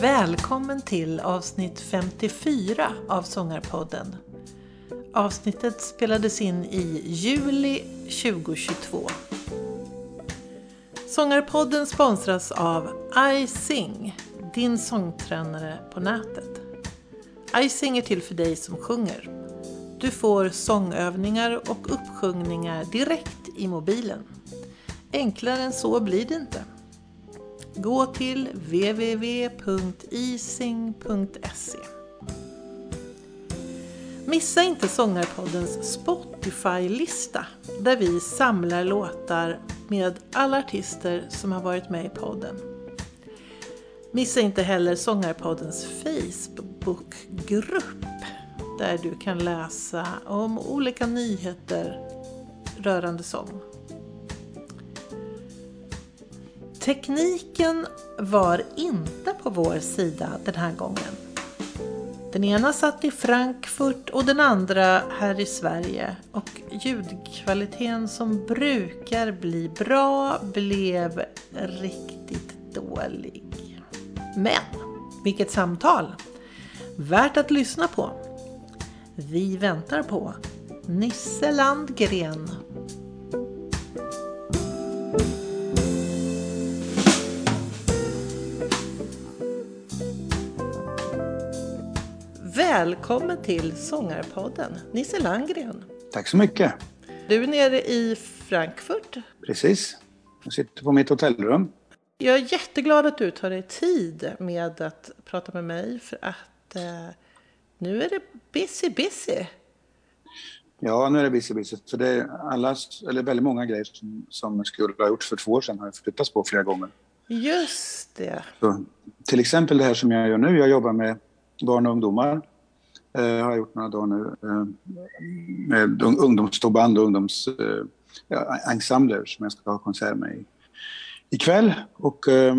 Välkommen till avsnitt 54 av Sångarpodden. Avsnittet spelades in i juli 2022. Sångarpodden sponsras av iSing, din sångtränare på nätet. iSing är till för dig som sjunger. Du får sångövningar och uppsjungningar direkt i mobilen. Enklare än så blir det inte. Gå till www.ising.se Missa inte Sångarpoddens Spotify-lista där vi samlar låtar med alla artister som har varit med i podden. Missa inte heller Sångarpoddens Facebookgrupp där du kan läsa om olika nyheter rörande sång. Tekniken var inte på vår sida den här gången. Den ena satt i Frankfurt och den andra här i Sverige och ljudkvaliteten som brukar bli bra blev riktigt dålig. Men vilket samtal! Värt att lyssna på. Vi väntar på Nisse Landgren. Välkommen till Sångarpodden, Nisse Landgren. Tack så mycket. Du är nere i Frankfurt. Precis. Jag sitter på mitt hotellrum. Jag är jätteglad att du tar dig tid med att prata med mig för att eh, nu är det busy busy. Ja, nu är det busy busy. För det är alla, eller väldigt många grejer som, som skulle ha gjorts för två år sedan har flyttats på flera gånger. Just det. Så, till exempel det här som jag gör nu. Jag jobbar med barn och ungdomar. Eh, har gjort några dagar nu. Eh, med ungdomsstorband och ungdomsensembler eh, som jag ska ha konsert med i, ikväll. Och eh,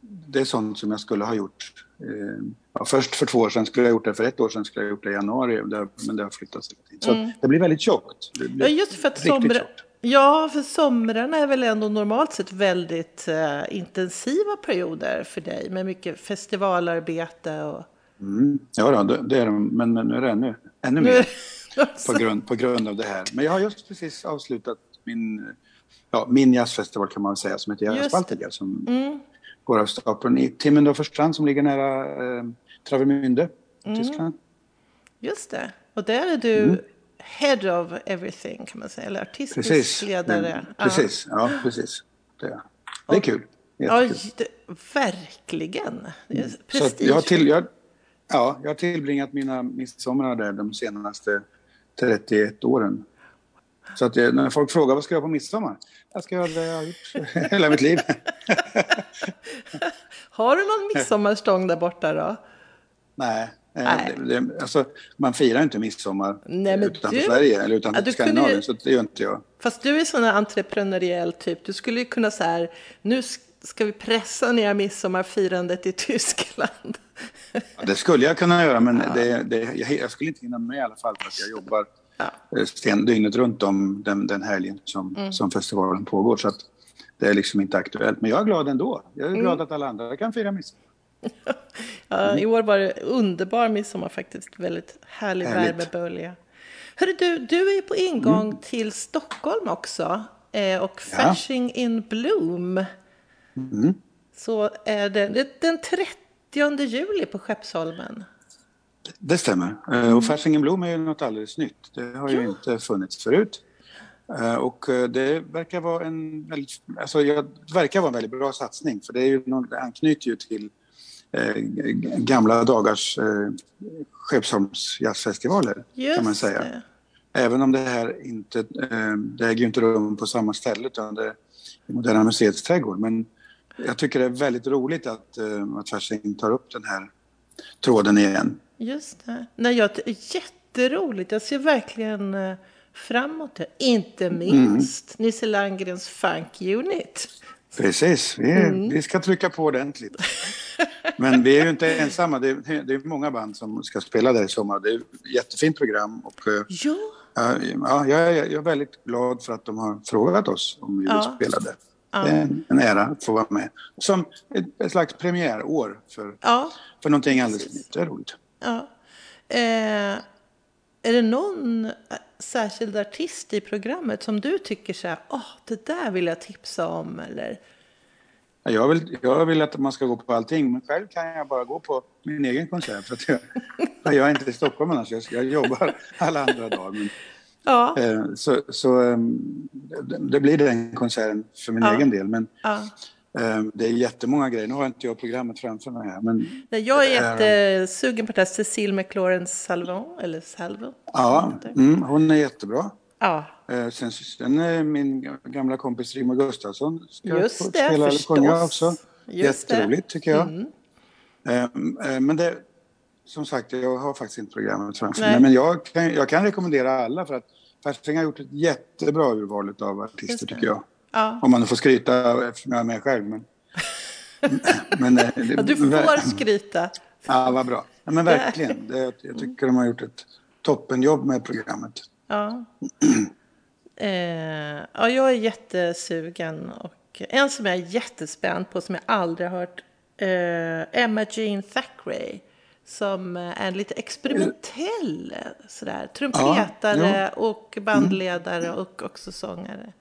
det är sånt som jag skulle ha gjort. Eh, ja, först för två år sedan skulle jag gjort det, för ett år sedan skulle jag gjort det i januari. Men det har flyttats. Så mm. det blir väldigt tjockt. ja, just för att somra... Ja, för somrarna är väl ändå normalt sett väldigt eh, intensiva perioder för dig med mycket festivalarbete och Mm. Ja, då, det är de, men nu är det ännu, ännu mer på grund, på grund av det här. Men jag har just precis avslutat min, ja, min jazzfestival kan man säga som heter Jazzbaltiga som mm. Går av stapeln i Timmendorferstrand som ligger nära eh, Travemünde, mm. Tyskland. Just det, och där är du mm. head of everything kan man säga, eller artistisk precis. ledare. Mm. Precis, ja, ja precis. Det, det är kul. Ja, det, verkligen. Det är prestige. Så jag, till, jag, Ja, jag har tillbringat mina midsommar där de senaste 31 åren. Så att jag, när folk frågar vad ska jag göra på midsommar? Jag ska göra det jag har gjort hela mitt liv. har du någon midsommarstång där borta då? Nej, eh, Nej. Det, det, alltså, man firar inte midsommar Nej, utanför du, Sverige eller utanför ja, Skandinavien, så det gör inte jag. Fast du är sån här entreprenöriell typ. Du skulle ju kunna så här, nu ska vi pressa ner midsommarfirandet i Tyskland. Ja, det skulle jag kunna göra, men ja. det, jag, jag, skulle inte hinna med i alla fall för att jag jobbar ja. Eh, sten, dygnet runt om den, den helgen som, mm. som festivalen pågår. Så att det är liksom inte aktuellt. Men jag är glad ändå. Jag är mm. glad att alla andra kan fira midsommar. ja, I år var det underbar midsommar faktiskt. Väldigt härlig värmebölja. Hörru du, du är på ingång mm. till Stockholm också. Eh, och Fasching in Bloom. Mm. Så är det den 30 30 juli på Skeppsholmen. Det stämmer. Mm. Och Faschingen Blom är ju något alldeles nytt. Det har ju inte funnits förut. Eh, och eh, det verkar vara en väldigt, alltså det verkar vara en väldigt bra satsning för det, är ju det anknyter ju till eh, gamla dagars eh, Skeppsholms jazzfestivaler Just kan man säga. Det. Även om det här inte, eh, det äger ju inte rum på samma ställe utan det är Moderna Museets trädgård. Men jag tycker det är väldigt roligt att, uh, att Fasching tar upp den här tråden igen. Just det. Nej, jag, jätteroligt. Jag ser verkligen uh, framåt. Inte mm. minst mm. Nisse Landgrens Funk Unit. Precis, vi, mm. vi ska trycka på ordentligt. Men vi är ju inte ensamma. Det är, det är många band som ska spela där i sommar. Det är ett jättefint program. Och, eh, Ja, ja, jag, är, jag är väldigt glad för att de har frågat oss om vi vill Ja. spela där. Det är en, en ära att få vara med. Som ett, ett slags premiärår för, ja, för någonting alldeles nytt. Det är roligt. Ja. Eh, är det någon eh, särskild artist i programmet som du tycker så här, åh, det där vill jag tipsa om eller? Jag vill, jag vill att man ska gå på allting, men själv kan jag bara gå på min egen konsert. För jag, jag är inte i Stockholm annars, jag, jag jobbar alla andra dagar. Men, Ja, eh, så så eh, det, det blir den konserten för min Ja. egen del. Men ja. Eh, det är jättemånga grejer. Nu har inte jag programmet framför mig här. Men Nej, Jag är jättesugen på det här Cecile McLaurin Salvon, eller Salvo. ja, mm, hon är jättebra. Ja, Eh, sen, sen är min gamla kompis Rigmor Gustafsson ska Just det, spela förstås. sjunga också. Just det. Jätteroligt tycker jag. Mm. Eh, eh, Men det, som sagt, jag har faktiskt inte programmet framför mig. Men jag kan, jag kan rekommendera alla för att Persing har gjort ett jättebra urval av artister det. tycker jag. Ja. Om man nu får skryta eftersom jag är med själv. Men, men, eh, ja, du får skryta. Ja, vad bra. Ja, men verkligen. Det, jag tycker de har gjort ett toppenjobb med programmet. Ja. Eh, ja, jag är jättesugen. Och en som jag är jättespänd på, som jag aldrig har hört, eh, Emma Jean Thackeray. Som eh, är lite experimentell, sådär. Trumpetare och bandledare och också sångare.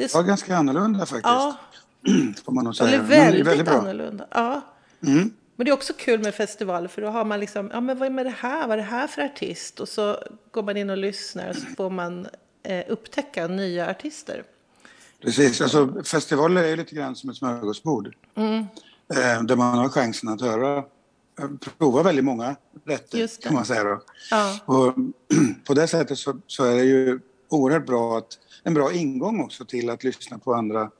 Det är så, ganska annorlunda faktiskt. ja, Får man nog säga. det är väldigt, bra. annorlunda. Ja. Mm. Men det är också kul med festivaler för då har man liksom, ja men vad är med det här, vad är det här för artist? Och så går man in och lyssnar och så får man eh, upptäcka nya artister. Precis, alltså festivaler är lite grann som ett smörgåsbord. Mm. Eh, där man har chansen att höra, eh, prova väldigt många rätter kan man säga då. Ja, Och på det sättet så, så är det ju oerhört bra att, en bra ingång också till att lyssna på andra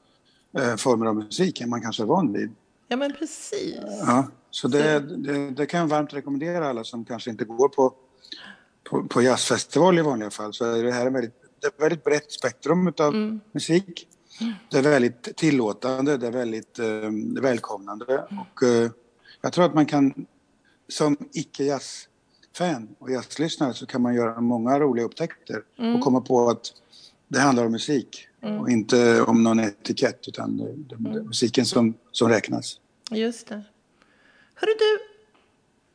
eh, former av musik än man kanske är van vid. ja men precis. Ja, så det, det, det kan jag varmt rekommendera alla som kanske inte går på, på, på jazzfestival i vanliga fall. Så är det här en väldigt, är ett väldigt brett spektrum av Mm. musik. Det är väldigt tillåtande, det är väldigt eh, välkomnande. Och, eh, jag tror att man kan, som icke-jazzfan och jazzlyssnare så kan man göra många roliga upptäckter och komma på att det handlar om musik och inte om någon etikett utan det, det, är musiken som, som räknas. Just det. Hörru du,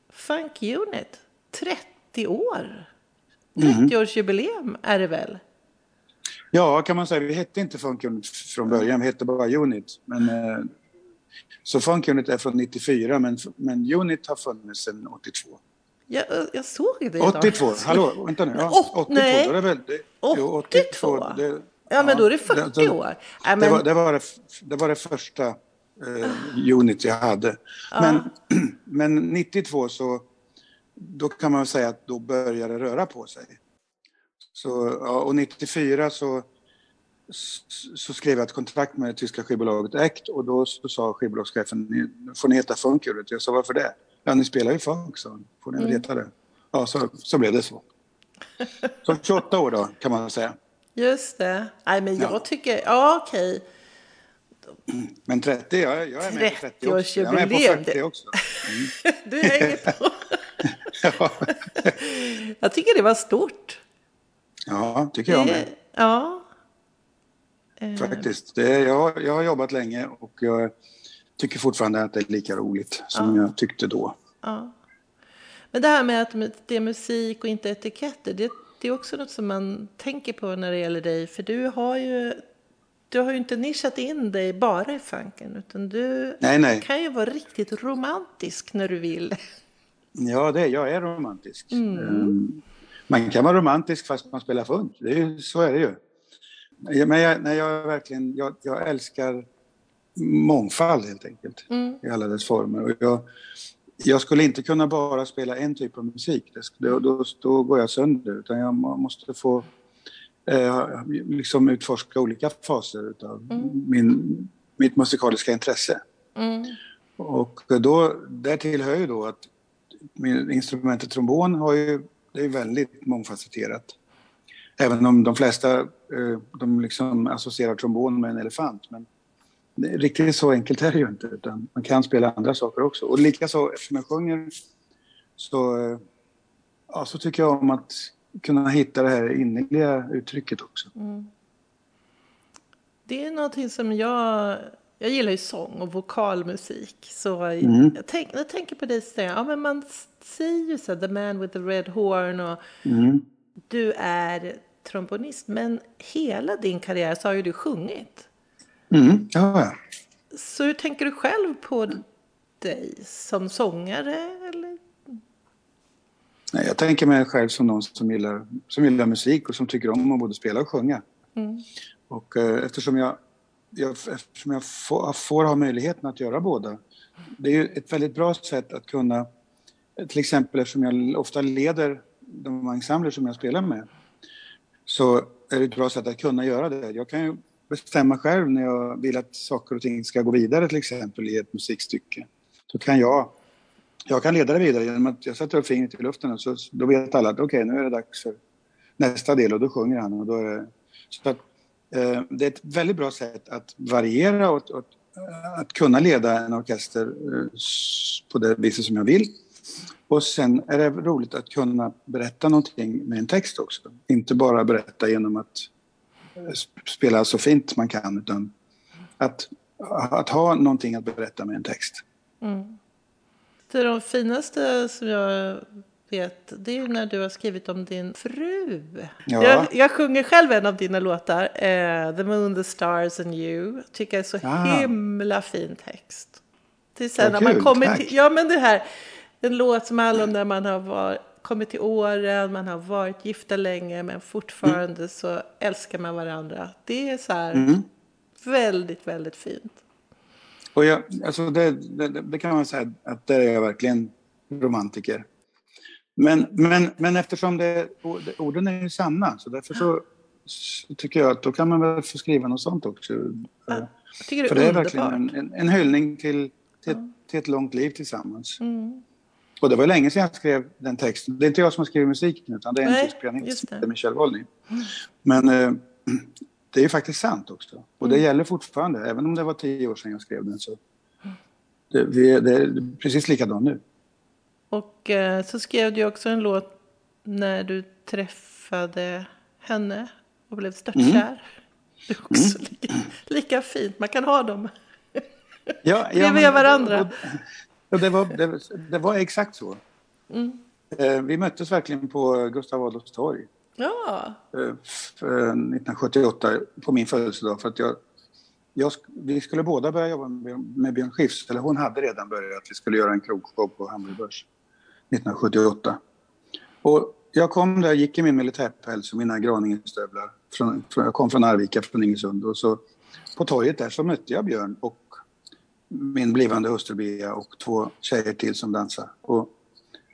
Funk Unit, 30 år. 30-årsjubileum är det väl? Ja, kan man säga. Vi hette inte Funk Unit från början, vi hette bara Unit. Men, eh, så Funk Unit är från 94, men, men Unit har funnits sedan 82. Jag, jag såg det idag. 82, hallå, vänta nu. Ja, Åt- 82, nej. det väl, det, 82? det, Ja, men då är det 40 det- år. Ja, Det, var, det, var det, det var första eh, Unit jag hade. Men, men 92 så, då kan man väl säga att då började det röra på sig. Så, ja, och 94 så, så, skrev jag ett kontrakt med det tyska skivbolaget ACT och då sa skivbolagschefen, "Ni- får ni heta Funk Unit? Jag sa, varför det? Ja, ni spelar ju funk, så får ni väl heta det. Ja, så, så blev det så. Så 28 år då, kan man säga. just det. Nej, men jag Ja. tycker, ja okej. Men 30, jag, jag är med på 30 också. Jag är med på årsjubileum. 40 också. Du hänger på. Ja, Jag tycker det var stort. ja tycker jag med. Ja. Eh, Faktiskt. Det, jag, jag har jobbat länge och jag tycker fortfarande att det är lika roligt som jag tyckte då. Ja. Men det här med att det är musik och inte etiketter, det, det är också något som man tänker på när det gäller dig. För du har ju, du har ju inte nischat in dig bara i funken, utan du Nej, nej. kan ju vara riktigt romantisk när du vill. Ja, det, jag är romantisk. Ehm, Man kan vara romantisk fast man spelar funk. Det är så är det ju. Men jag, nej, jag, verkligen, jag, jag älskar mångfald helt enkelt. I alla dess former. Och jag, jag skulle inte kunna bara spela en typ av musik. Då, då, då går jag sönder. Utan jag må- måste få eh, liksom utforska olika faser av min, mitt musikaliska intresse. Mm. Och då, därtill hör ju då att min- instrumentet trombon har ju, det är väldigt mångfacetterat. Även om de flesta eh, de liksom associerar trombon med en elefant. Men riktigt så enkelt är det ju inte, utan man kan spela andra saker också. Och likaså, eftersom jag sjunger så, ja, så tycker jag om att kunna hitta det här innerliga uttrycket också. Mm. Det är någonting som jag... Jag gillar ju sång och vokalmusik. Så mm. jag, tänk, jag tänker på dig så ja, men man säger ju så the man with the red horn och mm. du är trombonist. Men hela din karriär så har ju du sjungit. Mm, ja. Så hur tänker du själv på dig som sångare? Eller? Nej, jag tänker mig själv som någon som gillar, som gillar musik och som tycker om att både spela och sjunga. Mm. Och eh, eftersom jag, jag, eftersom jag får, får, ha möjligheten att göra båda. Det är ju ett väldigt bra sätt att kunna, till exempel eftersom jag ofta leder de ensembler som jag spelar med, så är det ett bra sätt att kunna göra det. Jag kan ju bestämma själv när jag vill att saker och ting ska gå vidare till exempel i ett musikstycke. Så kan jag, jag kan leda det vidare genom att jag sätter upp fingret i luften och så, då vet alla att okej okay, nu är det dags för nästa del och då sjunger han och då är det... Så att, eh, det är ett väldigt bra sätt att variera och, och att kunna leda en orkester eh, på det viset som jag vill. Och sen är det roligt att kunna berätta någonting med en text också. Inte bara berätta genom att spela så fint man kan utan att, att ha någonting att berätta med en text. Mm. Det är de finaste som jag vet, det är när du har skrivit om din fru. Ja. Jag, jag sjunger själv en av dina låtar, eh, The Moon, The Stars and You. Tycker jag är så ja. himla fin text. Det är sen när man kommer till, ja men det här, en låt som handlar om när man har varit kommit till åren, man har varit gifta länge men fortfarande mm. så älskar man varandra. Det är så här mm. väldigt, väldigt fint. Och jag, alltså det, det, det, kan man säga att där är jag verkligen romantiker. Men, men, men eftersom det, orden är ju sanna så därför så, så, tycker jag att då kan man väl få skriva något sånt också. Ja, det är För det är verkligen en, en, en hyllning till, till, till, ett långt liv tillsammans. Mm. Och det var länge sedan jag skrev den texten. Det är inte jag som har skrivit musiken utan det är en tysk pianist Michel Wolny. Men eh, det är ju faktiskt sant också. Och det mm. gäller fortfarande. Även om det var tio år sedan jag skrev den så det, det, det är precis likadant nu. Och eh, så skrev du också en låt när du träffade henne och blev störtkär. Mm. Det är också mm. lika, lika, fint. Man kan ha dem ja, ja, bredvid varandra. Och, Ja, det, var, det, det var exakt så. Mm. Eh, vi möttes verkligen på Gustav Adolfs torg. Ja. 1978 eh, på min födelsedag. För att jag, jag, vi skulle båda börja jobba med Björn Skifs. Eller hon hade redan börjat. Vi skulle göra en krogshow på Hamburg Börs 1978. Och jag kom där, gick i min militärpäls och mina Graninge-stövlar. jag kom från Arvika, från Ingesund. Och så på torget där så mötte jag Björn och min blivande hustru Bea och två tjejer till som dansar. Och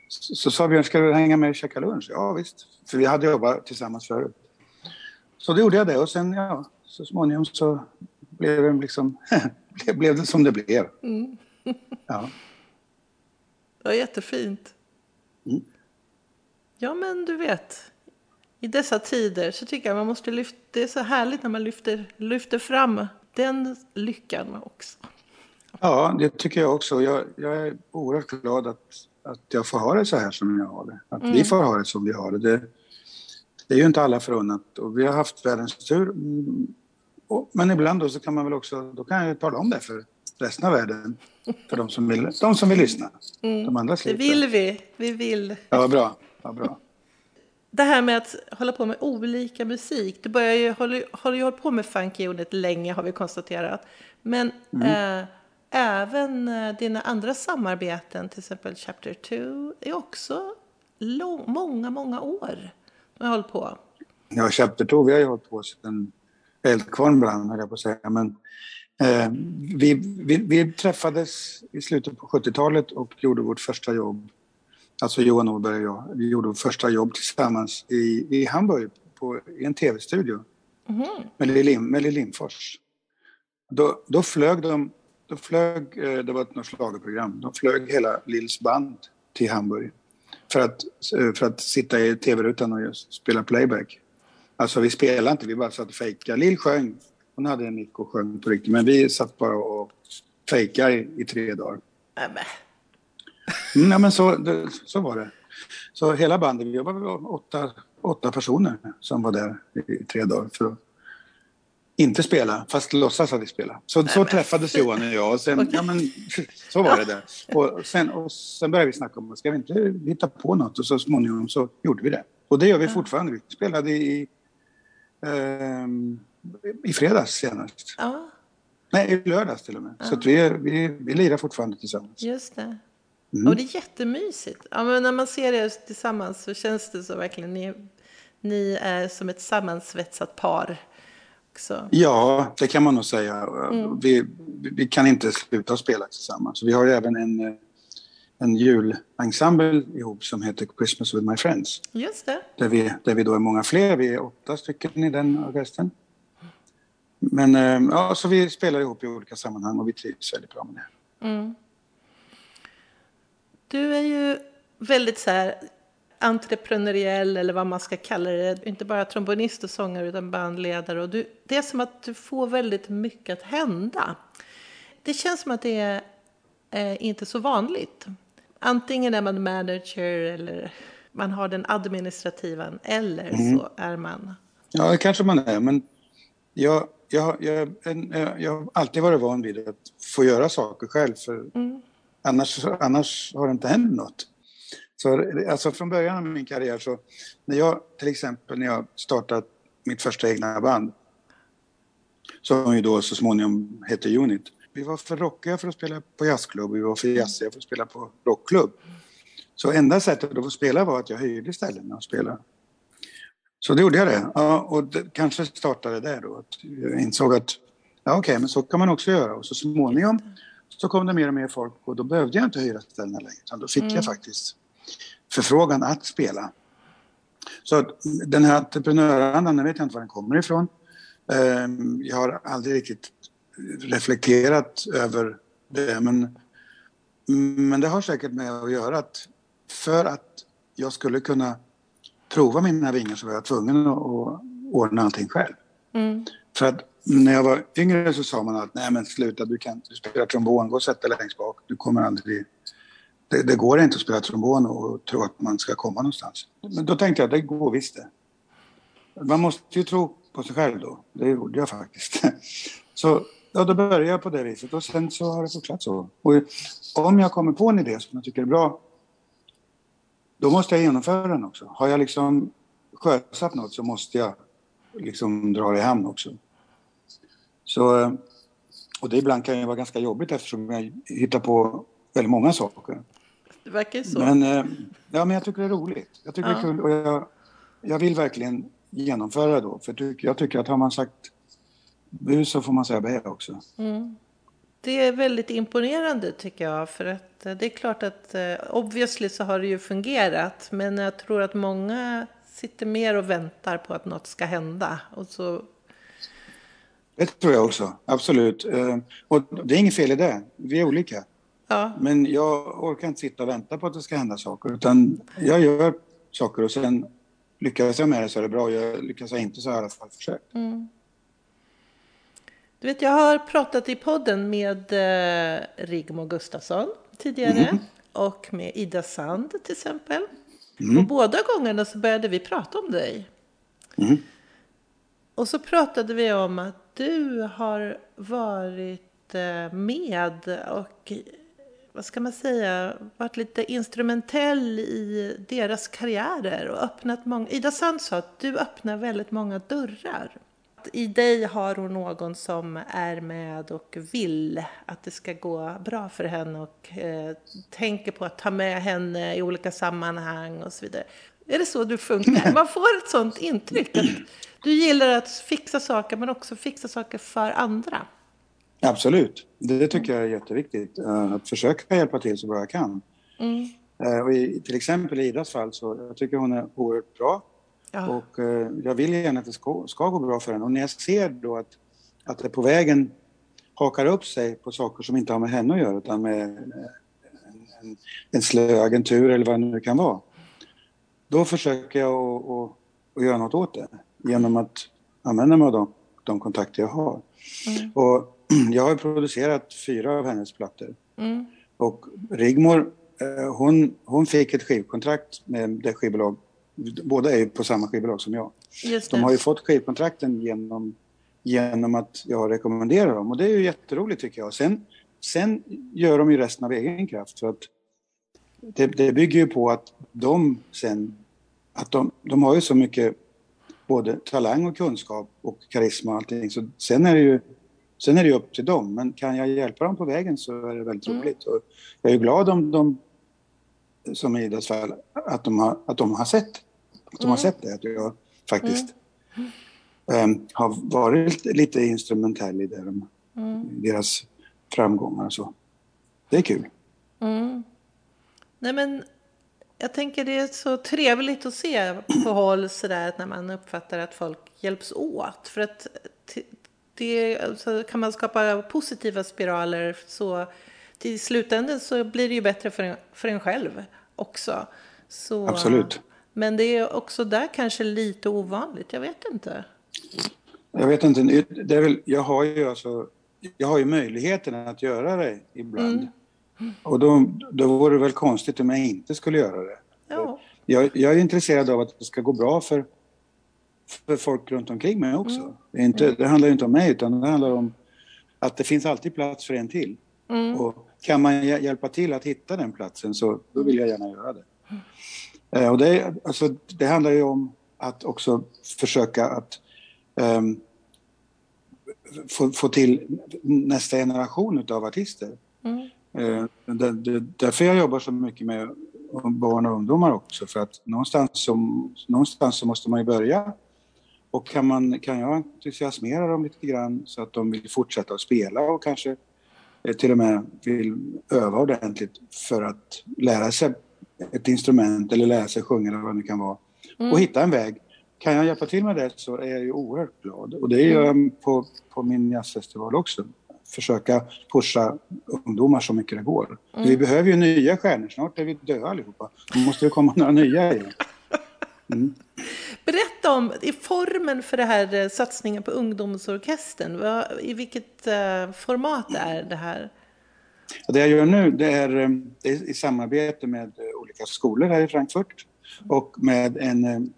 så, så sa Björn, ska du hänga med och käka lunch? Ja visst, för vi hade jobbat tillsammans förut. Så då gjorde jag det och sen ja, så småningom så blev det liksom, blev det som det blev. Mm. ja. Det var jättefint. Mm. Ja men du vet, i dessa tider så tycker jag man måste lyfta, det är så härligt när man lyfter, lyfter fram den lyckan också. Ja, det tycker jag också. Jag, jag är oerhört glad att, att jag får ha det så här som jag har det. Att mm. vi får ha det som vi har det. det. det. är ju inte alla förunnat och vi har haft världens tur. Mm, men ibland då så kan man väl också, då kan jag ju tala om det för resten av världen. För de som vill, de som vill lyssna. Mm. De andra slipper. Det vill vi. Vi vill. Ja, bra. Ja, bra. Det här med att hålla på med olika musik. Du börjar ju, har ju hållit på med funky unit länge har vi konstaterat. Men mm. eh, Även eh, dina andra samarbeten, till exempel Chapter 2, är också lång, många, många år du har hållit på. Ja, Chapter 2, vi har ju hållit på sedan Eldkvarn brann, höll jag på att säga. Men, eh, vi, vi, vi, träffades i slutet på 70-talet och gjorde vårt första jobb. Alltså Johan Norberg och jag. Vi gjorde vårt första jobb tillsammans i, i Hamburg på, i en tv-studio. Mm. Med Lill Lindfors. Då, då flög de då flög, eh, det var ett schlagerprogram, de flög hela Lills band till Hamburg för att, eh, för att sitta i tv-rutan och spela playback. Alltså vi spelade inte, vi bara satt och fejkade. Lill sjöng hon hade en mick och sjöng på riktigt. Men vi satt bara och fejkade i, i tre dagar. Nämen. Mm, ja, men så, det, så var det. Så hela bandet, vi var åtta, åtta personer som var där i, i tre dagar för att inte spela, fast låtsas att vi spelade. Så, så träffades Johan och jag och sen, ja men så var det där. Och sen, och sen började vi snacka om, ska vi inte hitta på något? Och så småningom så gjorde vi det. Och det gör vi fortfarande. Vi spelade i, ehm, i fredags senast. Ja, Nej, i lördags till och med. Så att vi, vi, vi lirar fortfarande tillsammans. just det. Mm. Och det är jättemysigt. Ja, men när man ser er tillsammans så känns det så verkligen. Ni, ni är som ett sammansvetsat par. Också. Ja, det kan man nog säga. Vi, vi kan inte sluta spela tillsammans. Vi har ju även en, eh, en julensemble ihop som heter Christmas with my friends. Just det. Där vi, där vi då är många fler. Vi är åtta stycken i den orkestern. Men eh, ja, så vi spelar ihop i olika sammanhang och vi trivs väldigt bra med det. Mm. Du är ju väldigt så här entreprenöriell eller vad man ska kalla det. Inte bara trombonist och sångare utan bandledare. Och du, det är som att du får väldigt mycket att hända. Det känns som att det är eh, inte så vanligt. Antingen är man manager eller man har den administrativen eller så är man... Ja, det kanske man är, men jag, jag, jag, jag, har alltid varit van vid att få göra saker själv. För annars, annars har det inte hänt något. Så, alltså från början av min karriär så, när jag till exempel när jag startade mitt första egna band, som ju då så småningom hette Unit. Vi var för rockiga för att spela på jazzklubb, vi var för jazziga för att spela på rockklubb. Så enda sättet att få spela var att jag höjde ställena och spelade. Så det gjorde jag det. Ja, och det kanske startade där då. Att jag insåg att ja, okej, men så kan man också göra. Och så småningom så kom det mer och mer folk och då behövde jag inte hyra ställena längre. Utan då fick jag faktiskt förfrågan att spela. Så den här entreprenörandan, jag vet jag inte var den kommer ifrån. Ehm, Jag har aldrig riktigt reflekterat över det. Men, men det har säkert med att göra att för att jag skulle kunna prova mina vingar så var jag tvungen att ordna allting själv. För att när jag var yngre så sa man att nej men sluta du kan inte spela trombon, gå och sätta dig längst bak. Du kommer aldrig... Det, det går inte att spela trombon och tro att man ska komma någonstans. Men då tänkte jag det går visst det. Man måste ju tro på sig själv då. Det gjorde jag faktiskt. Så ja, då började jag på det viset och sen så har det fortsatt så. Och om jag kommer på en idé som jag tycker är bra då måste jag genomföra den också. Har jag liksom sjösatt något så måste jag liksom dra det i hamn också. Så, eh, och det ibland kan ju vara ganska jobbigt eftersom jag hittar på väldigt många saker. Det verkar ju så. Men, eh, ja, men jag tycker det är roligt. Jag tycker Ja. det är kul och jag, jag vill verkligen genomföra det då. För jag tycker att har man sagt bu så får man säga bä också. Det är väldigt imponerande tycker jag. För att eh, det är klart att eh, obviously så har det ju fungerat. Men jag tror att många sitter mer och väntar på att något ska hända. Och så, Det tror jag också, absolut. Eh, Och det är inget fel i det. Vi är olika. Ja, Men jag orkar inte sitta och vänta på att det ska hända saker. Utan jag gör saker och sen lyckas jag med det så är det bra. Jag lyckas jag inte så har jag i alla fall försökt. Du vet, jag har pratat i podden med eh, Rigmor Gustafsson tidigare. Och med Ida Sand till exempel. Och båda gångerna så började vi prata om dig. Och så pratade vi om att du har varit eh, med och vad ska man säga, varit lite instrumentell i deras karriärer och öppnat många... Ida Sand sa att du öppnar väldigt många dörrar. I dig har hon någon som är med och vill att det ska gå bra för henne och eh, tänker på att ta med henne i olika sammanhang och så vidare. Är det så du funkar? Man får ett sånt intryck att du gillar att fixa saker men också fixa saker för andra. Absolut. Det tycker jag är jätteviktigt. eh, Att försöka hjälpa till så bra jag kan. Eh, Och i, till exempel i Idas fall så jag tycker hon är oerhört bra. Ja. Och eh, jag vill gärna att det ska, ska gå bra för henne. Och när jag ser då att, att det på vägen hakar upp sig på saker som inte har med henne att göra utan med en, en, en slö agentur eller vad det nu kan vara. Då försöker jag att, att, att göra något åt det genom att använda mig av de de kontakter jag har. Mm. Och jag har producerat fyra av hennes plattor. Mm. Och Rigmor, eh, hon, hon fick ett skivkontrakt med det skivbolag, båda är ju på samma skivbolag som jag. De har ju fått skivkontrakten genom, genom att jag rekommenderar dem och det är ju jätteroligt tycker jag. Sen, sen gör de ju resten av egen kraft för att det, det bygger ju på att de sen, att de, de har ju så mycket både talang och kunskap och karisma och allting. Så sen är det ju Sen är det upp till dem, men kan jag hjälpa dem på vägen så är det väldigt mm. roligt. Och jag är glad om de, som i Idas fall, att de har, att de har sett att de har mm. sett det, att jag faktiskt um, har varit lite instrumentell i de, mm. deras framgångar och så. Det är kul. Nej men jag tänker det är så trevligt att se på håll sådär när man uppfattar att folk hjälps åt. För att det, alltså, kan man skapa positiva spiraler så till slutändan så blir det ju bättre för en, för en själv också. Så, Absolut. Men det är också där kanske lite ovanligt, jag vet inte. Jag vet inte, det är väl, jag har ju alltså, jag har ju möjligheten att göra det ibland. Mm. Och då, då vore det väl konstigt om jag inte skulle göra det. Ja. Jag, jag är intresserad av att det ska gå bra för för folk runt omkring mig också. Mm. Det, inte, det handlar inte om mig utan det handlar om att det finns alltid plats för en till. Mm. Och kan man hjälpa till att hitta den platsen så då vill jag gärna göra det. Mm. och det, alltså, det handlar ju om att också försöka att um, få, få till nästa generation av artister. Mm. Uh, det, det, därför jag jobbar så mycket med barn och ungdomar också för att någonstans så, någonstans så måste man ju börja och kan, man, kan jag entusiasmera dem lite grann så att de vill fortsätta att spela och kanske eh, till och med vill öva ordentligt för att lära sig ett instrument eller lära sig sjunga eller vad det kan vara. Mm. Och hitta en väg. Kan jag hjälpa till med det så är jag ju oerhört glad. Och det gör jag på, på min jazzfestival också. Försöka pusha ungdomar så mycket det går. Mm. Vi behöver ju nya stjärnor. Snart är vi döda allihopa. Då måste det komma några nya igen. Mm. Berätta om i formen för det här eh, satsningen på ungdomsorkestern. I vilket uh, format är det här? Det jag gör nu det är, eh, det är i samarbete med olika skolor här i Frankfurt och med en, en,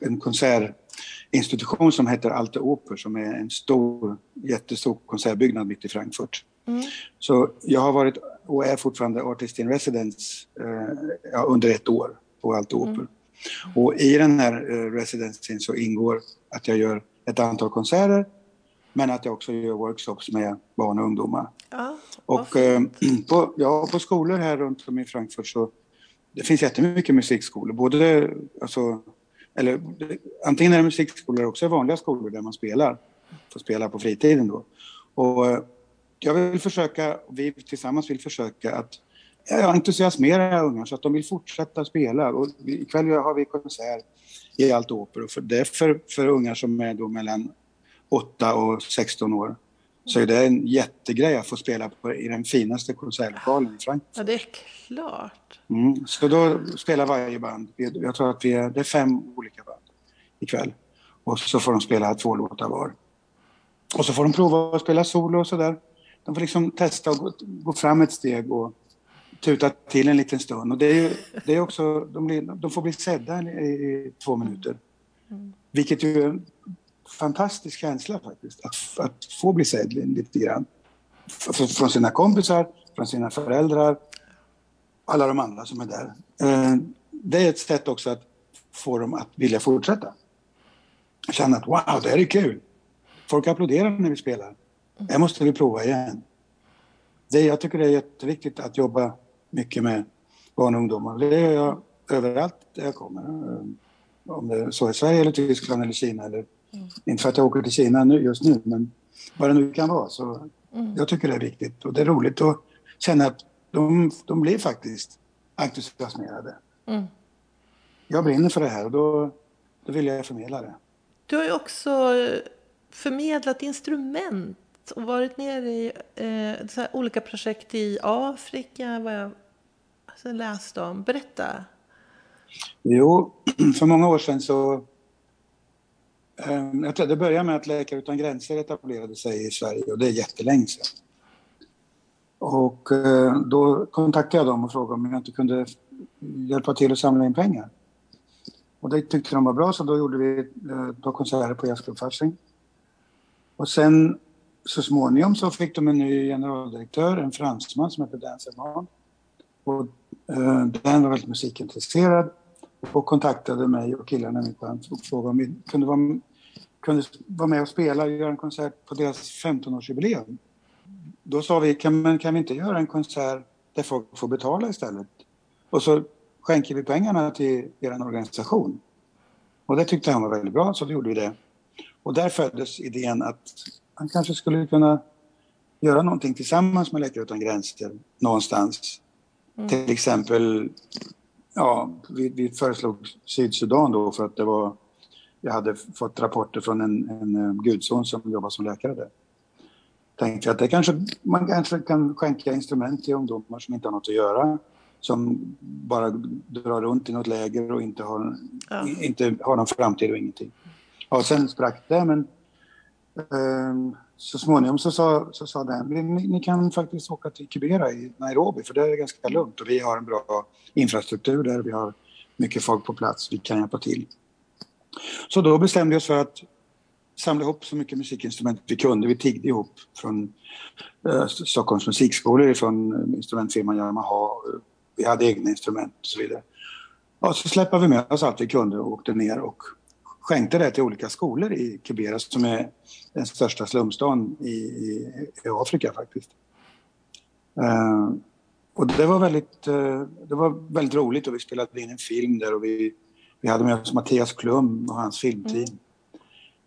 en konsertinstitution som heter Alte Oper som är en stor, jättestor konsertbyggnad mitt i Frankfurt. Mm. Så jag har varit och är fortfarande artist in residence eh, ja, under ett år på Alte Oper. Mm. Och i den här eh, residencyn så ingår att jag gör ett antal konserter men att jag också gör workshops med barn och ungdomar. Ja, och eh, på, ja, på skolor här runt om i Frankfurt så det finns jättemycket musikskolor. Både, alltså, eller, antingen är det musikskolor eller också vanliga skolor där man spelar. Får spela på fritiden då. Och eh, jag vill försöka, vi tillsammans vill försöka att ja, entusiasmera unga så att de vill fortsätta spela. Och ikväll har vi konsert i Allt Oper och för, det är för, för unga som är då mellan 8 och 16 år. Så är det en jättegrej att få spela på, i den finaste konsertlokalen i Frankfurt. Ja, det är klart. Mm, så då spelar varje band, jag tror att vi är, det är fem olika band ikväll. Och så får de spela två låtar var. Och så får de prova att spela solo och sådär. De får liksom testa att gå, gå fram ett steg och tuta till en liten stund. Och det är, ju, det är också, de, blir, de får bli sedda i, i två minuter. Mm. Vilket ju är en fantastisk känsla faktiskt, att, att få bli sedd lite grann. Från sina kompisar, från sina föräldrar, alla de andra som är där. Eh, det är ett sätt också att få dem att vilja fortsätta. Känna att wow, det här är kul. Folk applåderar när vi spelar. Det måste vi prova igen. Det, jag tycker det är jätteviktigt att jobba mycket med barn och ungdomar. Det gör jag överallt där jag kommer. Om det är så i Sverige eller Tyskland eller Kina. Eller, mm. Inte för att jag åker till Kina nu, just nu, men vad det nu kan vara. Så mm. Jag tycker det är viktigt och det är roligt att känna att de, de blir faktiskt entusiasmerade. Mm. Jag brinner för det här och då, då vill jag förmedla det. Du har ju också förmedlat instrument och varit nere i eh, olika projekt i Afrika, vad jag alltså, läst om. Berätta. Jo, för många år sedan så ehm, jag tror det började med att Läkare utan gränser etablerade sig i Sverige och det är jättelänge sedan. Och eh, då kontaktade jag dem och frågade om jag inte kunde hjälpa till att samla in pengar. Och det tyckte de var bra så då gjorde vi ett eh, par konserter på Jazzklubb Fasching. Och sen så småningom så fick de en ny generaldirektör, en fransman som heter Dan Serman. Och Eh, den var väldigt musikintresserad och kontaktade mig och killarna i mitt band och frågade om vi kunde vara, kunde vara med och spela och göra en konsert på deras 15-årsjubileum. Då sa vi, kan, men kan vi inte göra en konsert där folk får betala istället? Och så skänker vi pengarna till er organisation. Och det tyckte han var väldigt bra, så då gjorde vi det. Och där föddes idén att han kanske skulle kunna göra någonting tillsammans med Läkare Utan Gränser någonstans. Mm. Till exempel, ja, vi, vi föreslog Sydsudan då för att det var, jag hade fått rapporter från en, en, en gudson som jobbar som läkare där. Tänkte att det kanske, man kanske kan skänka instrument till ungdomar som inte har något att göra som bara drar runt i något läger och inte har, ja. inte har någon framtid och ingenting. Ja, sen sprack det men eh, så småningom så sa, så sa den, ni, ni, kan faktiskt åka till Kibera i Nairobi för det är ganska lugnt och vi har en bra infrastruktur där, vi har mycket folk på plats, vi kan hjälpa till. Så då bestämde vi oss för att samla ihop så mycket musikinstrument vi kunde. Vi tiggde ihop från eh, Stockholms musikskolor, från instrumentfirman Yamaha, vi hade egna instrument och så vidare. Och så släppte vi med oss allt vi kunde och åkte ner och skänkte det till olika skolor i Kibera som är den största slumstaden i, i, i Afrika faktiskt. Uh, och det var, väldigt, uh, det var väldigt roligt och vi spelade in en film där och vi, vi hade med oss Mattias Klum och hans filmteam.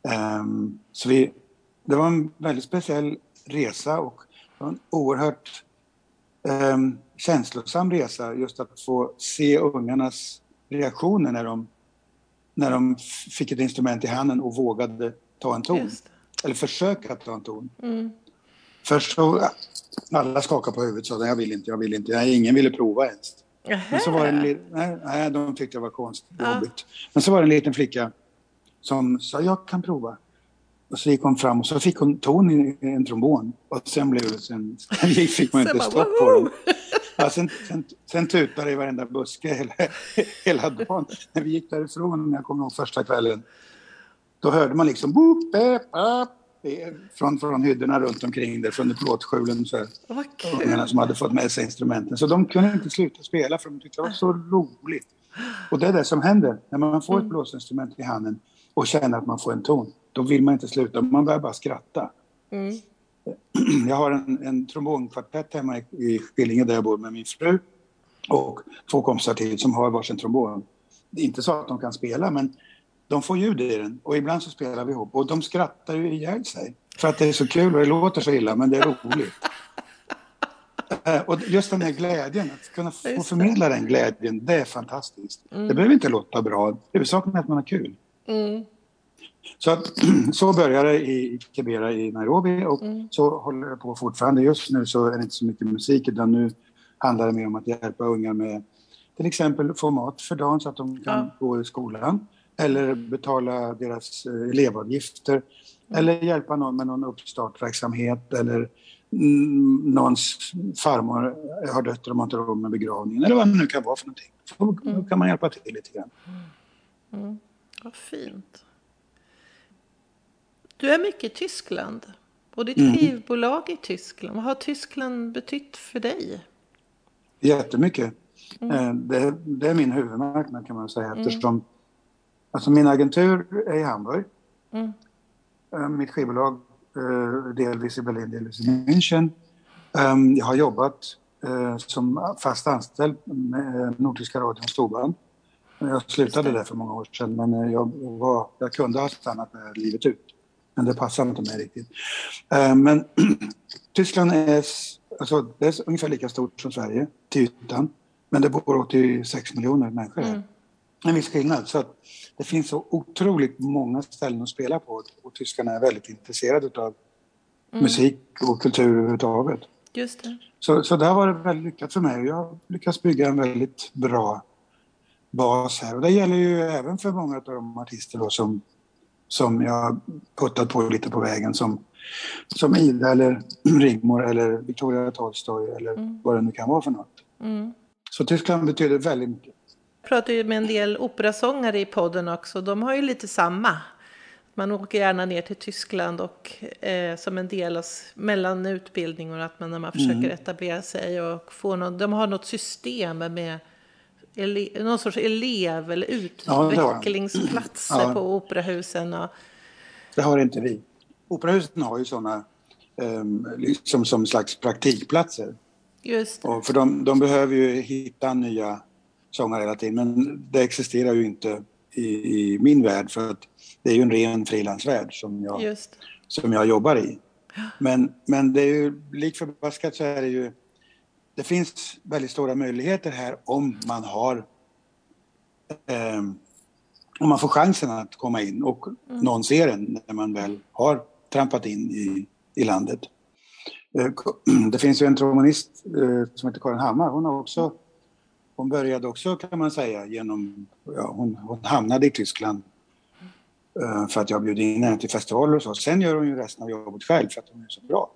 Mm. Um, så vi, det var en väldigt speciell resa och en oerhört um, känslosam resa just att få se ungarnas reaktioner när de, när de fick ett instrument i handen och vågade ta en ton. Eller försöka ta en ton. Mm. Först så, alla skakade på huvudet och sa jag vill inte, jag vill inte. Nej, ingen ville prova ens. Men så var det en, nej, nej, de tyckte det var konstigt, ja. Men så var det en liten flicka som sa jag kan prova. Och så gick hon fram och så fick hon ton i en trombon. Och sen blev det sen, sen fick man inte stopp på dem. Ja, sen, sen, sen tutade det i varenda buske hela, hela dagen. När vi gick därifrån, jag kommer ihåg första kvällen, då hörde man liksom boop, bep, från, från hyddorna runt omkring där, från plåtskjulen. Här, som hade fått med sig instrumenten. Så de kunde inte sluta spela för de tyckte det var så roligt. Och det är det som händer när man får ett mm. blåsinstrument i handen och känner att man får en ton. Då vill man inte sluta, man börjar bara skratta. Mm. Jag har en, en trombonkvartett hemma i, i Skillinge där jag bor med min fru och två kompisar till som har varsin trombon. Det är inte så att de kan spela men de får ljud i den och ibland så spelar vi ihop och de skrattar ju ihjäl sig. För att det är så kul och det låter så illa men det är roligt. Eh, och just den här glädjen, att kunna få förmedla den glädjen, det är fantastiskt. Mm. Det behöver inte låta bra, huvudsaken är att man har kul. Mm. Så, att, så började det i Kibera i Nairobi och mm. så håller det på fortfarande. Just nu så är det inte så mycket musik utan nu handlar det mer om att hjälpa unga med till exempel få mat för dagen så att de kan ja. gå i skolan eller betala deras eh, elevavgifter eller hjälpa någon med någon uppstartverksamhet eller någons farmor har dött och de har inte råd med begravningen eller vad det nu kan vara för någonting. Så mm. kan man hjälpa till lite grann. Mm. mm. Vad fint. Du är mycket i Tyskland och ditt mm. skivbolag i Tyskland. Vad har Tyskland betytt för dig? Jättemycket. Mm. Eh, det, det, är min huvudmarknad kan man säga mm. eftersom alltså min agentur är i Hamburg. Mm. Eh, mitt skivbolag eh, delvis i Berlin, delvis i München. Ehm, jag har jobbat som fast anställd med Nordtyska radions storband. Jag slutade där för många år sedan men jag, var, jag kunde ha stannat där livet ut. Men det passar inte mig riktigt. Eh, men Tyskland är, alltså, det är ungefär lika stort som Sverige till ytan. Men det bor 86 miljoner människor här. Mm. En viss skillnad. Så det finns så otroligt många ställen att spela på och tyskarna är väldigt intresserade av mm. musik och kultur överhuvudtaget. Just det. Så, så det har varit väldigt lyckat för mig. Jag har lyckats bygga en väldigt bra bas här. Och det gäller ju även för många av de artister då som som jag puttat på lite på vägen som, som Ida eller Rigmor eller Victoria Tolstoy eller mm. vad det nu kan vara för något. Mm. Så Tyskland betyder väldigt mycket. Jag pratar ju med en del operasångare i podden också. De har ju lite samma. Man åker gärna ner till Tyskland och eh, som en del av mellan utbildning och att man när man försöker mm. etablera sig och få någon, de har något system med ele, någon sorts elev eller utvecklingsplatser ja, på operahusen. Och... Det har inte vi. Operahusen har ju sådana um, liksom som slags praktikplatser. Just det. Och för de, de behöver ju hitta nya sångare hela tiden men det existerar ju inte i, i min värld för att det är ju en ren frilansvärld som jag, som jag jobbar i. Men, men det är ju lik förbaskat så är det ju det finns väldigt stora möjligheter här om man har eh, om man får chansen att komma in och mm. någon ser en när man väl har trampat in i, i landet. Eh, det finns ju en trombonist eh, som heter Karin Hammar, hon har också hon började också kan man säga genom, ja, hon, hon hamnade i Tyskland eh, för att jag bjöd in henne till festivaler och så. Sen gör hon ju resten av jobbet själv för att hon är så bra.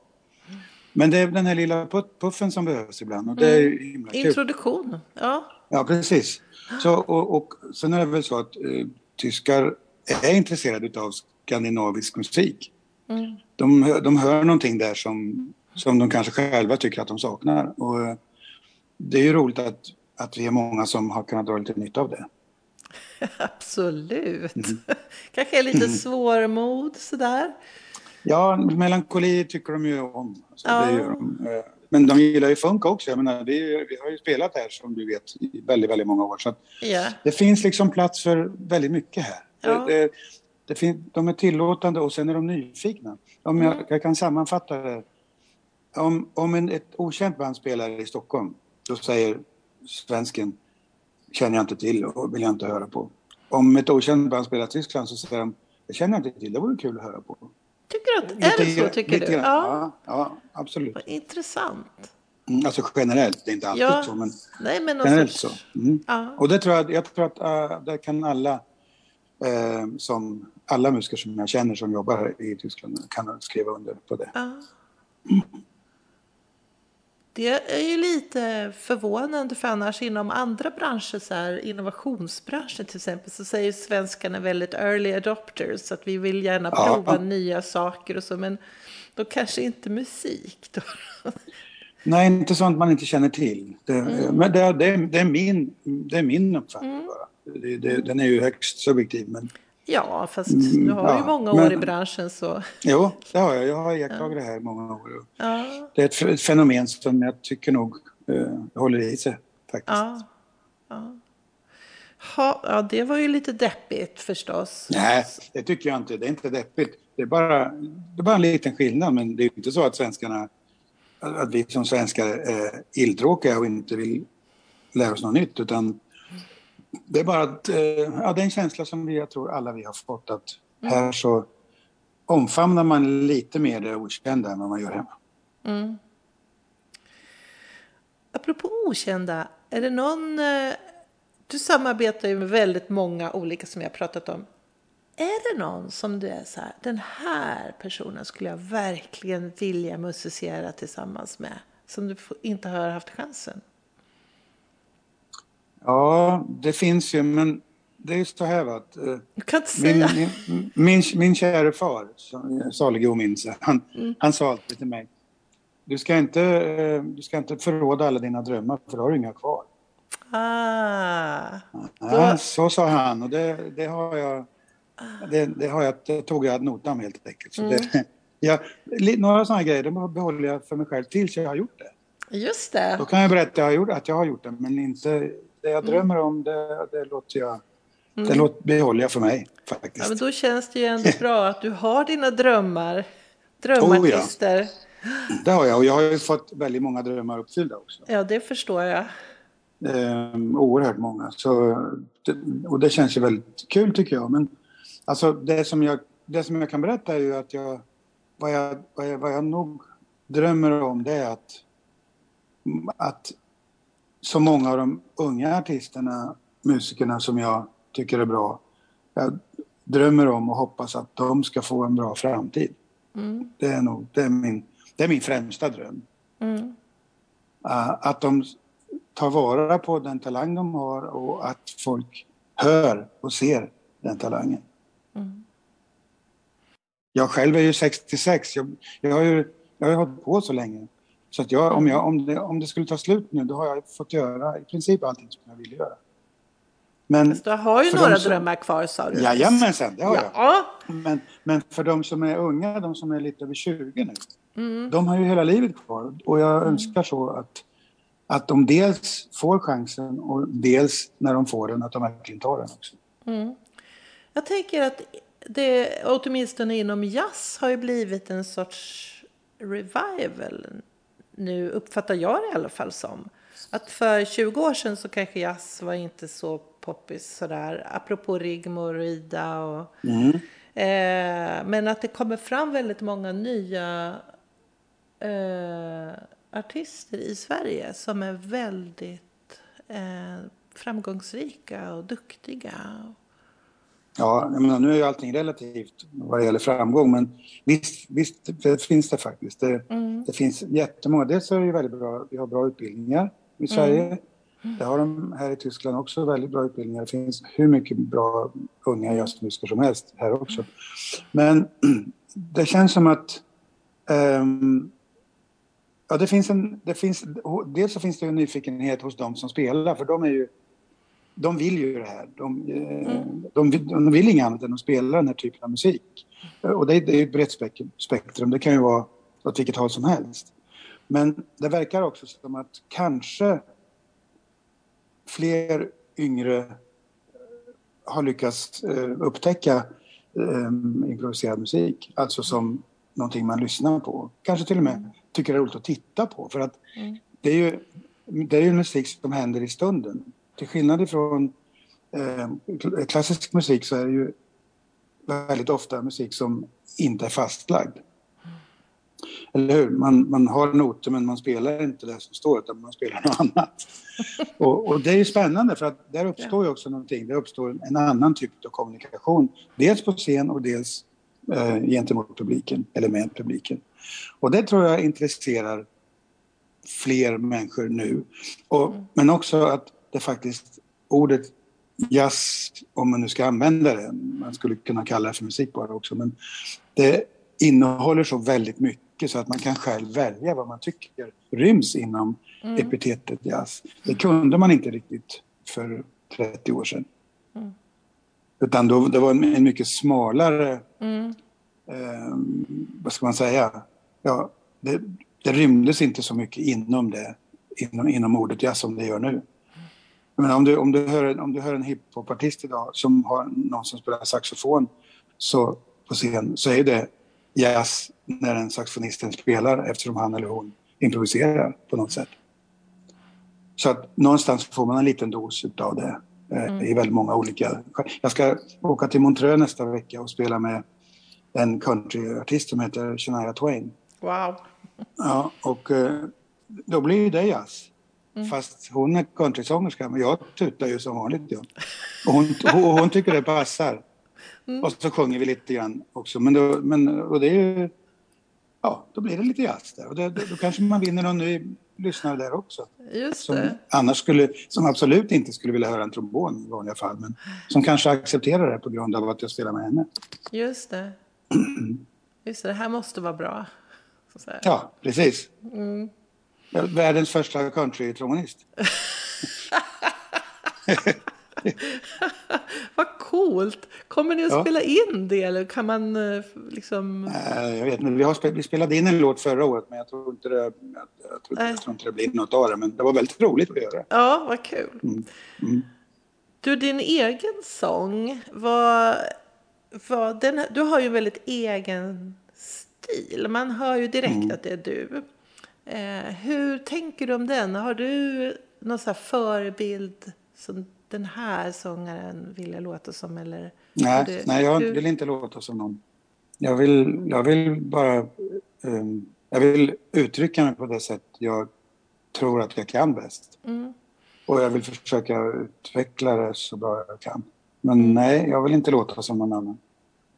Men det är den här lilla puffen som behövs ibland och det är mm. himla kul. Introduktion, ja. Ja, precis. Så, och, och sen är det väl så att eh, tyskar är intresserade av skandinavisk musik. Mm. De, de hör någonting där som, som de kanske själva tycker att de saknar. Och, eh, det är ju roligt att, att vi är många som har kunnat dra lite nytta av det. Absolut. Mm. Kanske är lite svårmod sådär. Ja, melankoli tycker de ju om. Alltså, ja. det gör de. Eh, men de gillar ju funk också. Jag menar, vi, vi har ju spelat här som du vet i väldigt, väldigt många år. Så yeah. Det finns liksom plats för väldigt mycket här. Ja. Det, det, det fin, de är tillåtande och sen är de nyfikna. Om mm. jag, jag, kan sammanfatta det. Om, om en, ett okänt band spelar i Stockholm, då säger svensken känner jag inte till och vill jag inte höra på. Om ett okänt band spelar i Tyskland så säger de det känner jag inte till, det vore kul att höra på. Tycker du att, är det så tycker du? Ja. ja. ja, absolut. Vad intressant. Mm, alltså generellt, det är inte alltid ja. så men Nej, men generellt så. Mm. Ja. Och det tror jag, jag tror att uh, det kan alla uh, som alla musiker som jag känner som jobbar i Tyskland kan skriva under på det. Ja. Det är ju lite förvånande för annars inom andra branscher, så här, innovationsbranschen till exempel, så säger svenskarna väldigt early adopters, att vi vill gärna ja. prova nya saker och så, men då kanske inte musik då. Nej, inte sånt man inte känner till. Det, mm. Men det, det, det, är min, det är min uppfattning mm. bara. Den är ju högst subjektiv. Men... Ja, fast mm, du har ja, ju många år men, i branschen så... Jo, det har jag. Jag har iakttagit det här många år. Ja. Det är ett fenomen som jag tycker nog uh, håller i sig faktiskt. Ja. Ja. Ha, ja, det var ju lite deppigt förstås. Nej, det tycker jag inte. Det är inte deppigt. Det är bara, det är bara en liten skillnad, men det är inte så att svenskarna att vi som svenskar är illtråkiga och inte vill lära oss något nytt utan det är bara att, eh, ja, det är en känsla som vi, jag tror alla vi har fått att mm. här så omfamnar man lite mer det okända än vad man gör hemma. Mm. Apropå okända, är det någon... Eh, du samarbetar ju med väldigt många olika som jag har pratat om. Är det någon som du är så här, den här personen skulle jag verkligen vilja musicera tillsammans med, som du inte har haft chansen? Ja, det finns ju, men det är ju så här att... Eh, du kan inte min, säga. Min, min, min kära far, salige och minns, han, mm. han sa alltid till mig du ska, inte, eh, du ska inte förråda alla dina drömmar för då har du inga kvar. Ah, ja, så sa han och det, det har jag det, det, har jag, det tog jag ad notam helt enkelt. Så mm. det, jag, några sådana grejer de behåller jag för mig själv tills jag har gjort det. Just det. Då kan jag berätta att jag har gjort, att jag har gjort det men inte det jag mm. drömmer om det, det låter jag mm. det låter, behåller jag för mig faktiskt. Ja, men då känns det ju ändå bra att du har dina drömmar. Drömartister. Oh, ja. Det har jag och jag har ju fått väldigt många drömmar uppfyllda också. Ja, det förstår jag. Eh, oerhört många. Så, och det känns ju väldigt kul tycker jag. Men Alltså det som jag, det som jag kan berätta är ju att jag vad, jag, vad jag, vad jag nog drömmer om det är att, att så många av de unga artisterna, musikerna som jag tycker är bra, jag drömmer om och hoppas att de ska få en bra framtid. Mm. Det är nog det är min, det är min främsta dröm. Mm. Uh, att de tar vara på den talang de har och att folk hör och ser den talangen. Mm. Jag själv är ju 66. Jag, jag, har ju jag har hållit på så länge. Så att jag, om, jag, om, det, om det skulle ta slut nu, då har jag fått göra i princip allting som jag vill göra. Men du har ju några som, drömmar kvar sa du. Jajamensan, det har ja. jag. Men, men för de som är unga, de som är lite över 20 nu, mm. de har ju hela livet kvar. Och jag mm. önskar så att, att de dels får chansen och dels när de får den, att de verkligen tar den också. Mm. Jag tänker att det, åtminstone inom jazz, har ju blivit en sorts revival. Nu uppfattar jag det i alla fall som. Att för 20 år sedan så kanske jazz var inte så poppis sådär. Apropå Rigmor och Ida och... Mm. Eh, men att det kommer fram väldigt många nya eh, artister i Sverige som är väldigt eh, framgångsrika och duktiga. Ja, menar, nu är ju allting relativt vad det gäller framgång, men visst, visst det finns det faktiskt. Det, mm. det finns jättemånga. Dels är det ju väldigt bra, vi har bra utbildningar i Sverige. Mm. Det har de här i Tyskland också, väldigt bra utbildningar. Det finns hur mycket bra unga jazzmusiker som helst här också. Men det känns som att um, Ja, det finns en, det finns, dels så finns det en nyfikenhet hos de som spelar, för de är ju de vill ju det här. De, eh, mm. de, de, vill inget annat än att spela den här typen av musik. Och det, det är ett brett spektrum. Det kan ju vara åt vilket håll som helst. Men det verkar också som att kanske fler yngre har lyckats eh, upptäcka eh, improviserad musik. Alltså som någonting man lyssnar på. Kanske till och med tycker det är roligt att titta på. För att mm. det är ju det är ju musik som händer i stunden till skillnad ifrån eh, klassisk musik så är det ju väldigt ofta musik som inte är fastlagd. Eller hur? Man, man har noter men man spelar inte det som står utan man spelar något annat. Och, och det är ju spännande för att där uppstår ju också någonting. Det uppstår en annan typ av kommunikation. Dels på scen och dels eh, gentemot publiken eller med publiken. Och det tror jag intresserar fler människor nu. Och, mm. Men också att det faktiskt ordet jazz, om man nu ska använda det, man skulle kunna kalla det för musik bara också, men det innehåller så väldigt mycket så att man kan själv välja vad man tycker ryms inom mm. epitetet jazz. Det kunde man inte riktigt för 30 år sedan. Mm. Utan då, det var en, mycket smalare, mm. eh, vad ska man säga, ja, det, det rymdes inte så mycket inom det, inom, inom ordet jazz som det gör nu. Men om, du, om, du hör, om du hör en hiphopartist idag som har någon som spelar saxofon så, på scen så är det jazz när den saxofonisten spelar eftersom han eller hon improviserar på något sätt. Så att någonstans får man en liten dos av det eh, mm. i väldigt många olika... Jag ska åka till Montreux nästa vecka och spela med en countryartist som heter Shania Twain. Wow! Ja, och eh, då blir det jazz. Mm. Fast hon är countrysångerska, men jag tutar ju som vanligt. Ja. Och hon, och hon tycker det passar. Mm. Och så sjunger vi lite grann också. Men, då, men och det är ju, ja, då blir det lite jazz där. Och det, då, då kanske man vinner någon ny lyssnare där också. Just som, annars skulle, som absolut inte skulle vilja höra en trombon i vanliga fall. Men som kanske accepterar det på grund av att jag spelar med henne. Just det. Just det, det här måste vara bra. Ja, precis. Mm. Världens första countrytrombonist. Vad coolt! Kommer ni att ja. spela in det eller kan man eh, liksom... Jag vet inte, vi, har, vi spelade in en låt förra året men jag tror inte det, jag, jag tror, jag tror inte det blir något av det. Men det var väldigt roligt att göra. Ja, vad kul. Mm. Mm. Du, din egen sång, vad, vad, den, du har ju en väldigt egen stil. Man hör ju direkt mm. att det är du. Eh, hur tänker du om den? Har du någon så förebild som den här sångaren vill jag låta som? Eller nej, du, nej, jag du... vill inte låta som någon. Jag vill, jag vill bara um, jag vill uttrycka mig på det sätt jag tror att jag kan bäst. Mm. Och jag vill försöka utveckla det så bra jag kan. Men nej, jag vill inte låta som någon annan.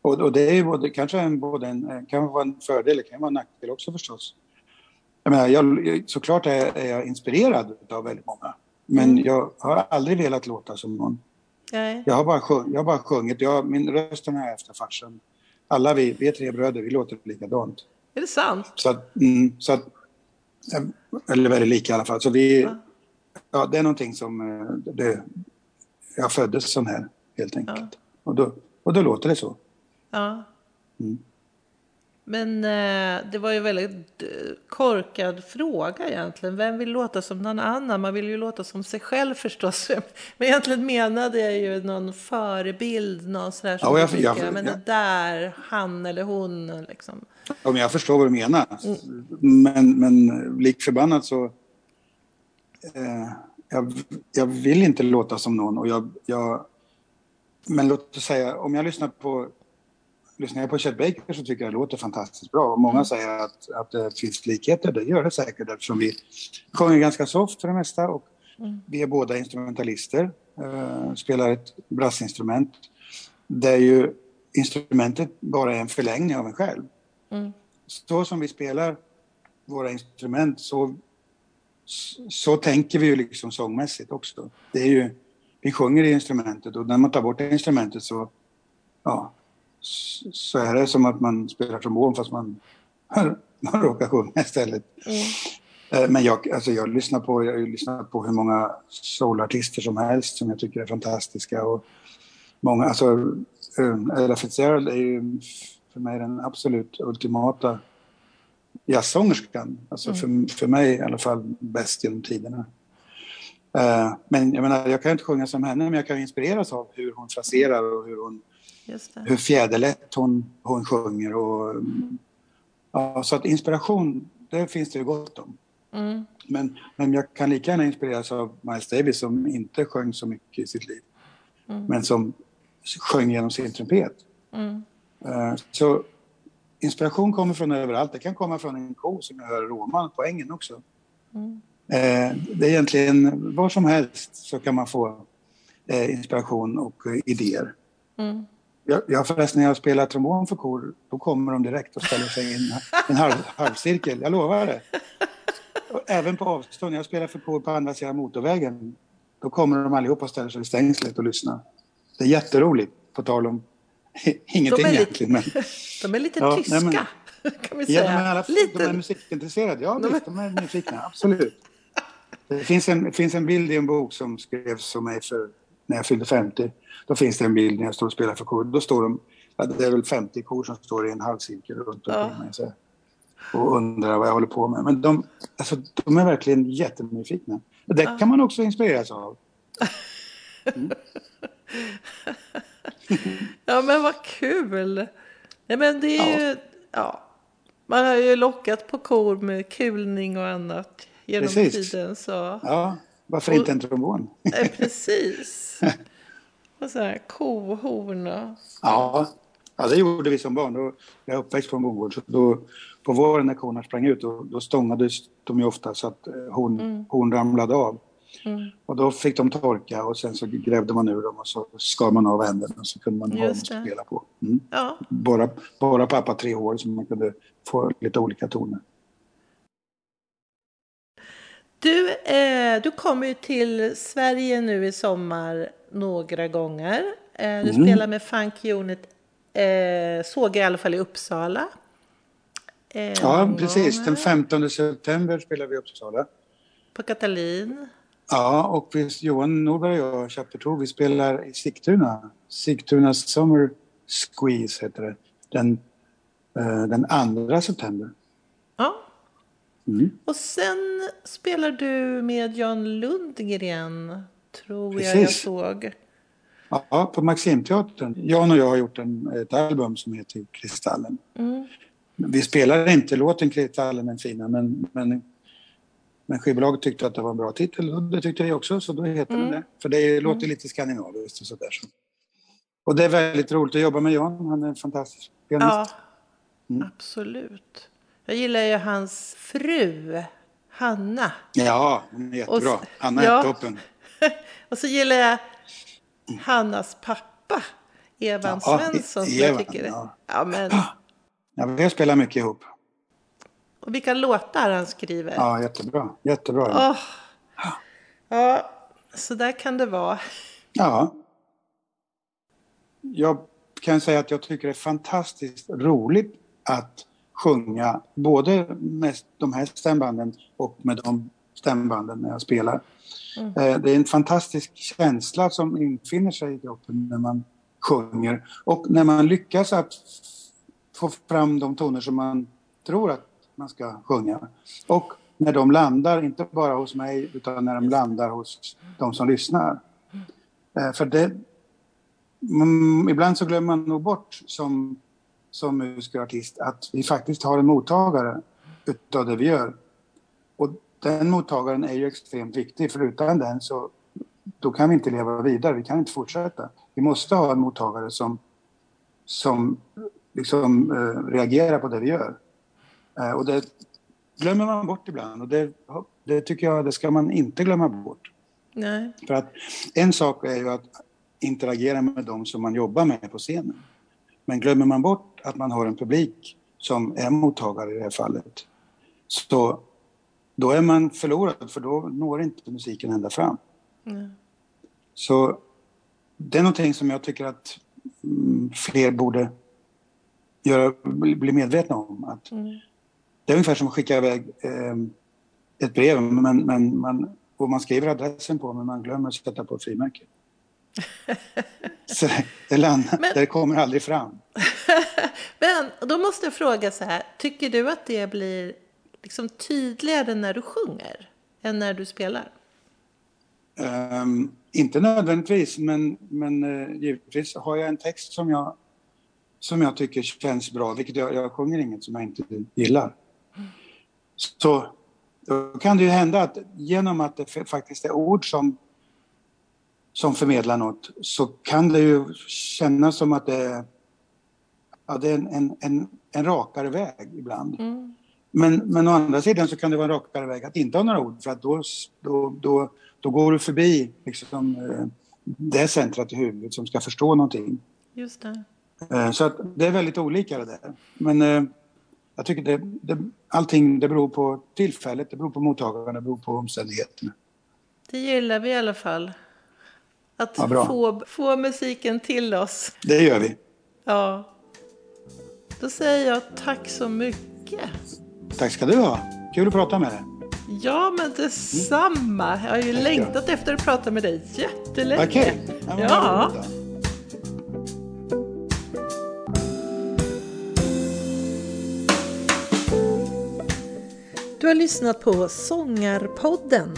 Och, och det är ju både, kanske en, både en, kan vara en fördel, det kan vara en nackdel också förstås. Jag menar, jag, såklart är, jag inspirerad av väldigt många. Men mm. jag har aldrig velat låta som någon. Nej. Jag, har bara sjung, jag har bara sjungit. Jag, min röst har jag efter farsan. Alla vi, vi är tre bröder, vi låter likadant. Är det sant? Så att, mm, så att, eller väldigt lika i alla fall. Så vi, ja. ja det är någonting som... Eh, det, jag föddes sån här, helt enkelt. Ja. Och, då, och då låter det så. Ja. Mm. Men eh, det var ju väldigt eh, korkad fråga egentligen. Vem vill låta som någon annan? Man vill ju låta som sig själv förstås. Men egentligen menade jag ju någon förebild, någon sådär som ja, jag, jag, jag, men det där, han eller hon liksom. Ja, men jag förstår vad du menar. Mm. Men, men lik förbannat så... Eh, jag, jag vill inte låta som någon och jag, jag... Men låt oss säga, om jag lyssnar på lyssnar jag på Chet Baker så tycker jag det låter fantastiskt bra. Och många mm. säger att, att det finns likheter. Det gör det säkert eftersom vi sjunger ganska soft för det mesta och mm. vi är båda instrumentalister. Uh, spelar ett brassinstrument där ju instrumentet bara är en förlängning av en själv. Mm. Så som vi spelar våra instrument så, så tänker vi ju liksom sångmässigt också. Det är ju, vi sjunger i instrumentet och när man tar bort instrumentet så ja, så är det som att man spelar trombon fast man, man råkar sjunga istället. Mm. Eh, men jag, alltså jag, lyssnar på, jag har lyssnat på hur många soulartister som helst som jag tycker är fantastiska. Och många, alltså, eh, Ella Fitzgerald är ju för mig den absolut ultimata jazzsångerskan. Alltså mm. för, för mig i alla fall bäst genom tiderna. Uh, men jag menar, jag kan inte sjunga som henne, men jag kan inspireras av hur hon fraserar och hur hon hur fjäderlätt hon, hon sjunger. Och, ja, så att inspiration, det finns det ju gott om. Mm. Men, men jag kan lika gärna inspireras av Miles Davis som inte sjöng så mycket i sitt liv. Mm. Men som sjöng genom sin trumpet. Uh, så inspiration kommer från överallt. Det kan komma från en ko som jag hör Roman på ängen också. Mm. Uh, det är egentligen var som helst så kan man få uh, inspiration och idéer. Mm. Jag, jag förresten, när jag spelar trombon för kor, då kommer de direkt och ställer sig i en, en halv, halvcirkel. Jag lovar det. Även på avstånd. När jag spelar för kor på andra sidan motorvägen, då kommer de allihopa och ställer sig i stängslet och lyssnar. Det är jätteroligt, på tal om ingenting de egentligen. Men, de är lite ja, tyska, nej, men, kan vi säga. Ja, de är, alla, lite. De är musikintresserade, ja de, visst, de är nyfikna, absolut. Det finns en, finns en bild i en bok som skrevs om mig för när jag fyllde 50. Då finns det en bild när jag står och spelar för kor. Då står de, det är väl 50 kor som står i en halvcirkel runt omkring ja. mig. Så, och undrar vad jag håller på med. Men de, alltså, de är verkligen jättenyfikna. Det ja. kan man också inspireras av. Mm. ja men vad kul! Ja, men det är ja. ju, ja. Man har ju lockat på kor med kulning och annat genom Precis. tiden. Så. Ja, varför och, inte en trombon? precis. Och så här kohorn och... Ja. ja, det gjorde vi som barn. Då, jag är uppväxt på en bondgård. Så då, på våren när korna sprang ut då, då stångades de ju ofta så att eh, horn, mm. horn ramlade av. Mm. Och då fick de torka och sen så grävde man ur dem och så skar man av händerna och så kunde man ha dem att spela på. Mm. Ja. Bara, bara pappa tre år så man kunde få lite olika toner. Du, eh, du kommer ju till Sverige nu i sommar några gånger. Eh, du mm. spelar med Funk Unit, eh, såg jag i alla fall i Uppsala. Eh, ja, precis. Den 15 september spelar vi i Uppsala. På Katalin. Ja, och vi, Johan Norberg och jag, Chapter 2, vi spelar i Sigtuna. Sigtuna Summer Squeeze heter det. Den, eh, den 2 september. Ja, Mm. Och sen spelar du med Jan Lundgren, tror Precis. jag jag såg. Ja, på Maximteatern. Jan och jag har gjort en, ett album som heter Kristallen. Mm. Vi spelar inte låten Kristallen den fina, men, men, men skivbolaget tyckte att det var en bra titel och det tyckte jag också, så då heter mm. den det. För det låter mm. lite skandinaviskt och sådär. Och det är väldigt roligt att jobba med Jan, han är en fantastisk pianist. Ja, mm. absolut. Jag gillar ju hans fru, Hanna. Ja, hon är jättebra. Och, Hanna är ja. toppen. och så gillar jag Hannas pappa Evan Ja, Svensson. Evan, jag tycker. ja. Ja, men, Ja, vi har spelat mycket ihop. och vilka låtar han skriver. Ja, jättebra. Jättebra. Åh. Ja, så där kan det vara. Ja. Jag kan säga att jag tycker det är fantastiskt roligt att sjunga både med de här stämbanden och med de stämbanden när jag spelar. Mm. Eh, Det är en fantastisk känsla som infinner sig i kroppen när man sjunger och när man lyckas att få fram de toner som man tror att man ska sjunga. Och när de landar, inte bara hos mig, utan när de landar hos de som lyssnar. Eh, För det, mm, ibland så glömmer man nog bort som, som musiker och artist att vi faktiskt har en mottagare utav det vi gör. Och den mottagaren är ju extremt viktig, för utan den så då kan vi inte leva vidare, vi kan inte fortsätta. Vi måste ha en mottagare som, som liksom eh, reagerar på det vi gör. Eh, och det glömmer man bort ibland och det, det tycker jag det ska man inte glömma bort. Nej. För att en sak är ju att interagera med dem som man jobbar med på scenen. Men glömmer man bort att man har en publik som är mottagare i det här fallet, så då är man förlorad för då når inte musiken ända fram. Nej. Så det är någonting som jag tycker att mm, fler borde göra, bli medvetna om. Att Mm. det är ungefär som att skicka iväg eh, ett brev men, men man, och man skriver adressen på men man glömmer att sätta på ett frimärke. Så det, landar, Men- det kommer aldrig fram. Men då måste jag fråga så här, tycker du att det blir liksom tydligare när du sjunger än när du spelar? Ehm, inte nödvändigtvis, men, men uh, givetvis har jag en text som jag, som jag tycker känns bra, vilket jag, jag sjunger inget som jag inte gillar. Så då kan det ju hända att genom att det faktiskt är ord som, som förmedlar något så kan det ju kännas som att det är, ja, det är en, en, en, en rakare väg ibland. Mm. Men, men å andra sidan så kan det vara en rakare väg att inte ha några ord för att då, då, då, då går du förbi liksom, eh, det centret i huvudet som ska förstå någonting. Just det. Eh, Så att det är väldigt olika det där. Men eh, jag tycker det, det, allting det beror på tillfället, det beror på mottagaren, det beror på omständigheterna. Det gillar vi i alla fall. Att Ja, få, få musiken till oss. Det gör vi. Ja. Då säger jag tack så mycket. Tack ska du ha. Kul att prata med dig. Ja, men detsamma. Jag har ju Tack, längtat efter att prata med dig jättelänge. Okej. Vad Ja. Du har lyssnat på Sångarpodden.